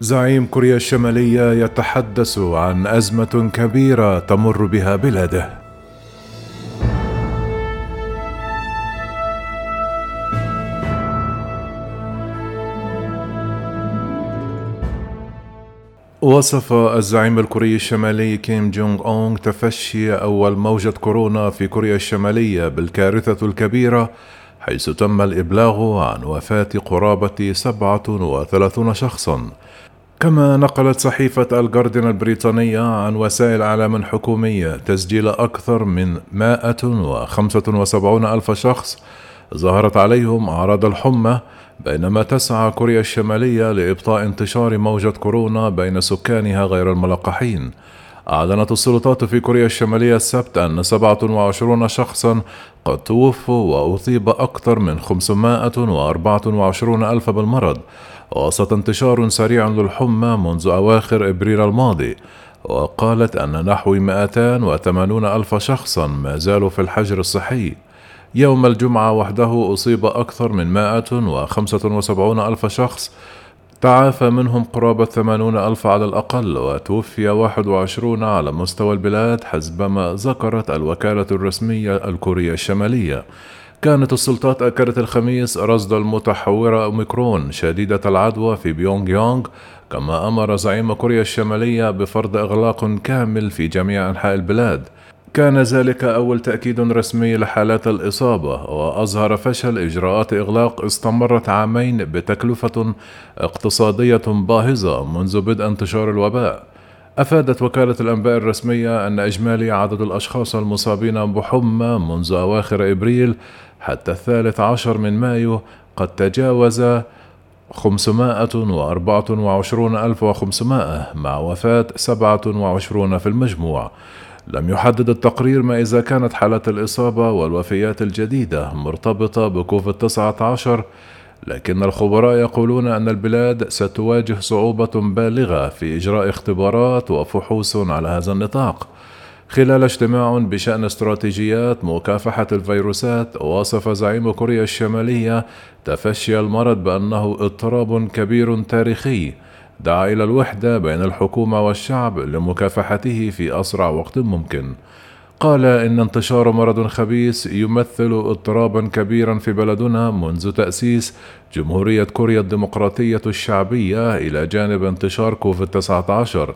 زعيم كوريا الشمالية يتحدث عن أزمة كبيرة تمر بها بلاده. وصف الزعيم الكوري الشمالي كيم جونغ أونغ تفشي أول موجة كورونا في كوريا الشمالية بالكارثة الكبيرة حيث تم الإبلاغ عن وفاة قرابة 37 شخصا. كما نقلت صحيفة الجارديان البريطانية عن وسائل إعلام حكومية تسجيل أكثر من 175 ألف شخص ظهرت عليهم أعراض الحمى بينما تسعى كوريا الشمالية لإبطاء انتشار موجة كورونا بين سكانها غير الملقحين. أعلنت السلطات في كوريا الشمالية السبت أن 27 شخصا قد توفوا وأصيب أكثر من 524 ألف بالمرض وسط انتشار سريع للحمى منذ أواخر إبريل الماضي. وقالت أن نحو 280 ألف شخصا ما زالوا في الحجر الصحي. يوم الجمعة وحده أصيب أكثر من 175 ألف شخص تعافى منهم قرابة 80 ألف على الأقل وتوفي 21 على مستوى البلاد حسب ما ذكرت الوكالة الرسمية الكورية الشمالية. كانت السلطات أكدت الخميس رصد المتحورة أوميكرون شديدة العدوى في بيونغ يونغ كما أمر زعيم كوريا الشمالية بفرض إغلاق كامل في جميع أنحاء البلاد. كان ذلك أول تأكيد رسمي لحالات الإصابة وأظهر فشل إجراءات إغلاق استمرت عامين بتكلفة اقتصادية باهظة منذ بدء انتشار الوباء. أفادت وكالة الأنباء الرسمية أن إجمالي عدد الأشخاص المصابين بحمى منذ أواخر إبريل حتى الثالث عشر من مايو قد تجاوز 524500 مع وفاة 27 في المجموع. لم يحدد التقرير ما إذا كانت حالات الإصابة والوفيات الجديدة مرتبطة بكوفيد 19 لكن الخبراء يقولون أن البلاد ستواجه صعوبة بالغة في إجراء اختبارات وفحوص على هذا النطاق. خلال اجتماع بشأن استراتيجيات مكافحة الفيروسات وصف زعيم كوريا الشمالية تفشي المرض بأنه اضطراب كبير تاريخي. دعا إلى الوحدة بين الحكومة والشعب لمكافحته في أسرع وقت ممكن. قال إن انتشار مرض خبيث يمثل اضطرابا كبيرا في بلدنا منذ تأسيس جمهورية كوريا الديمقراطية الشعبية إلى جانب انتشار كوفيد 19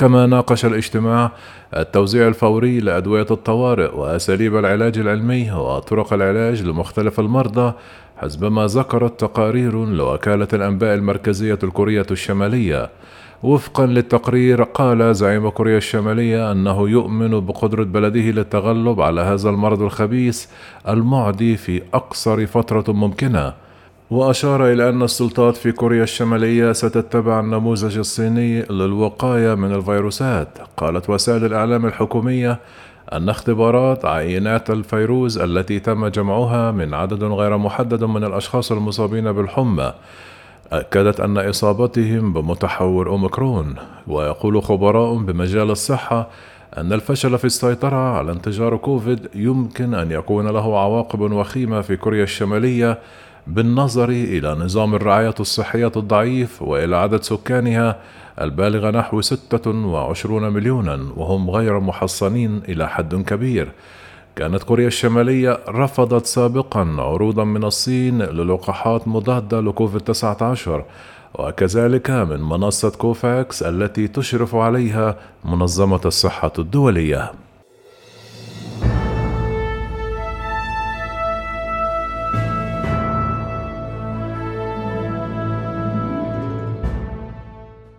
كما ناقش الاجتماع التوزيع الفوري لأدوية الطوارئ وأساليب العلاج العلمي وطرق العلاج لمختلف المرضى حسب ما ذكرت تقارير لوكالة الأنباء المركزية الكورية الشمالية. وفقا للتقرير قال زعيم كوريا الشمالية أنه يؤمن بقدرة بلده للتغلب على هذا المرض الخبيث المعدي في أقصر فترة ممكنة. وأشار إلى أن السلطات في كوريا الشمالية ستتبع النموذج الصيني للوقاية من الفيروسات. قالت وسائل الإعلام الحكومية أن اختبارات عينات الفيروز التي تم جمعها من عدد غير محدد من الأشخاص المصابين بالحمى أكدت أن إصابتهم بمتحور أوميكرون. ويقول خبراء بمجال الصحة أن الفشل في السيطرة على انتشار كوفيد يمكن أن يكون له عواقب وخيمة في كوريا الشمالية بالنظر إلى نظام الرعاية الصحية الضعيف وإلى عدد سكانها البالغ نحو 26 مليونا وهم غير محصنين إلى حد كبير. كانت كوريا الشمالية رفضت سابقا عروضا من الصين للقاحات مضادة لكوفيد 19 وكذلك من منصة كوفاكس التي تشرف عليها منظمة الصحة الدولية.